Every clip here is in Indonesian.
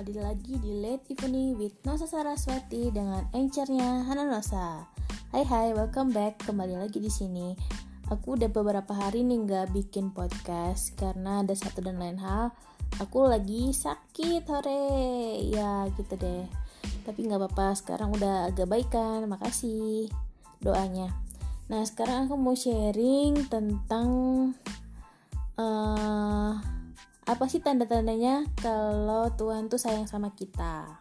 kembali lagi di Late Evening with Nosa Saraswati dengan anchornya Hana Nosa. Hai hai, welcome back kembali lagi di sini. Aku udah beberapa hari nih nggak bikin podcast karena ada satu dan lain hal. Aku lagi sakit hore, ya gitu deh. Tapi nggak apa-apa, sekarang udah agak baikan. Makasih doanya. Nah sekarang aku mau sharing tentang uh, apa sih tanda-tandanya kalau Tuhan tuh sayang sama kita?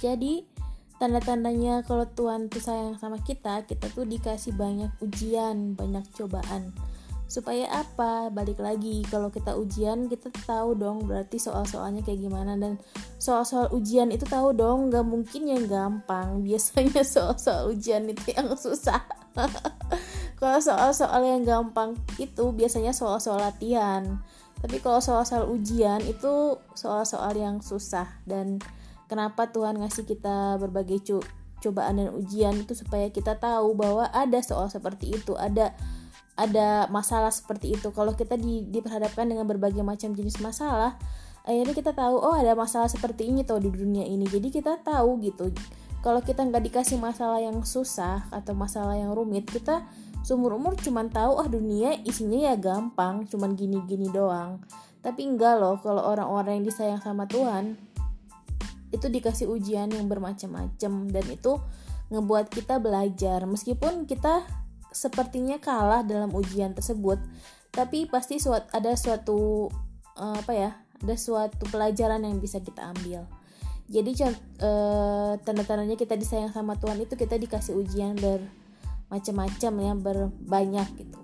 Jadi tanda-tandanya kalau Tuhan tuh sayang sama kita, kita tuh dikasih banyak ujian, banyak cobaan. Supaya apa? Balik lagi, kalau kita ujian kita tahu dong berarti soal-soalnya kayak gimana dan soal-soal ujian itu tahu dong nggak mungkin yang gampang. Biasanya soal-soal ujian itu yang susah. kalau soal-soal yang gampang itu biasanya soal-soal latihan tapi kalau soal-soal ujian itu soal-soal yang susah. Dan kenapa Tuhan ngasih kita berbagai co cobaan dan ujian itu supaya kita tahu bahwa ada soal seperti itu ada ada masalah seperti itu. Kalau kita di, diperhadapkan dengan berbagai macam jenis masalah akhirnya kita tahu oh ada masalah seperti ini tuh di dunia ini. Jadi kita tahu gitu kalau kita nggak dikasih masalah yang susah atau masalah yang rumit kita seumur umur cuman tahu ah dunia isinya ya gampang cuman gini-gini doang. Tapi enggak loh kalau orang-orang yang disayang sama Tuhan itu dikasih ujian yang bermacam-macam dan itu ngebuat kita belajar. Meskipun kita sepertinya kalah dalam ujian tersebut tapi pasti suat, ada suatu uh, apa ya ada suatu pelajaran yang bisa kita ambil jadi uh, tanda-tandanya kita disayang sama Tuhan itu kita dikasih ujian ber macam-macam ya berbanyak gitu.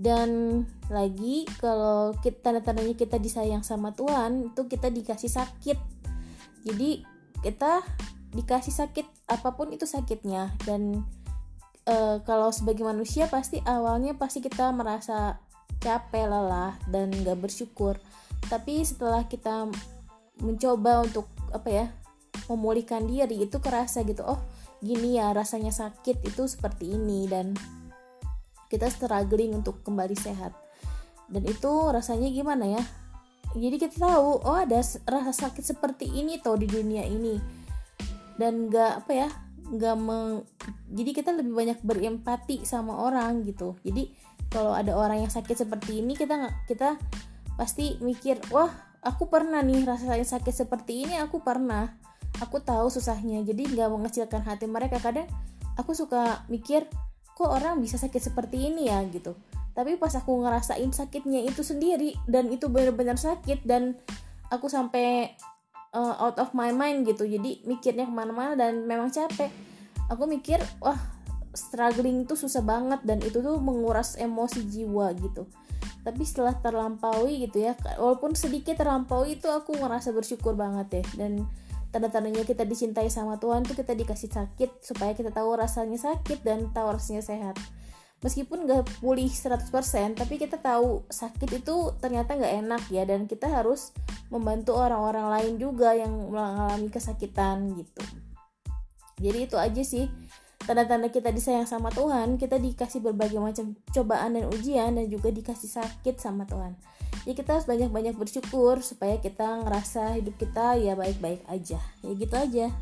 Dan lagi kalau kita tanda-tandanya kita disayang sama Tuhan itu kita dikasih sakit. Jadi kita dikasih sakit apa pun itu sakitnya. Dan e, kalau sebagai manusia pasti awalnya pasti kita merasa capek lelah dan gak bersyukur. Tapi setelah kita mencoba untuk apa ya memulihkan diri itu kerasa gitu oh gini ya rasanya sakit itu seperti ini dan kita struggling untuk kembali sehat. Dan itu rasanya gimana ya? Jadi kita tahu oh ada rasa sakit seperti ini tuh di dunia ini. Dan nggak apa ya nggak meng jadi kita lebih banyak berempati sama orang gitu. Jadi kalau ada orang yang sakit seperti ini kita kita pasti mikir wah aku pernah nih rasanya sakit seperti ini aku pernah. Aku tahu susahnya jadi nggak mengecilkan hati mereka. Kadang aku suka mikir kok orang bisa sakit seperti ini ya? gitu. Tapi pas aku ngerasain sakitnya itu sendiri dan itu benar-benar sakit dan aku sampai uh, out of my mind gitu. Jadi mikirnya ke mana-mana dan memang capek. Aku mikir wah struggling tuh susah banget dan itu tuh menguras emosi jiwa gitu tapi setelah terlampaui gitu ya walaupun sedikit terlampaui itu aku ngerasa bersyukur banget ya. Dan tanda-tandanya kita dicintai sama Tuhan tuh kita dikasih sakit supaya kita tahu rasanya sakit dan tahu rasanya sehat. Meskipun gak pulih 100% tapi kita tahu sakit itu ternyata gak enak ya. Dan kita harus membantu orang-orang lain juga yang mengalami kesakitan gitu. Jadi itu aja sih tanda-tanda kita disayang sama Tuhan kita dikasih berbagai macam cobaan dan ujian dan juga dikasih sakit sama Tuhan. Ya kita harus banyak-banyak bersyukur supaya kita ngerasa hidup kita ya baik-baik aja. Ya gitu aja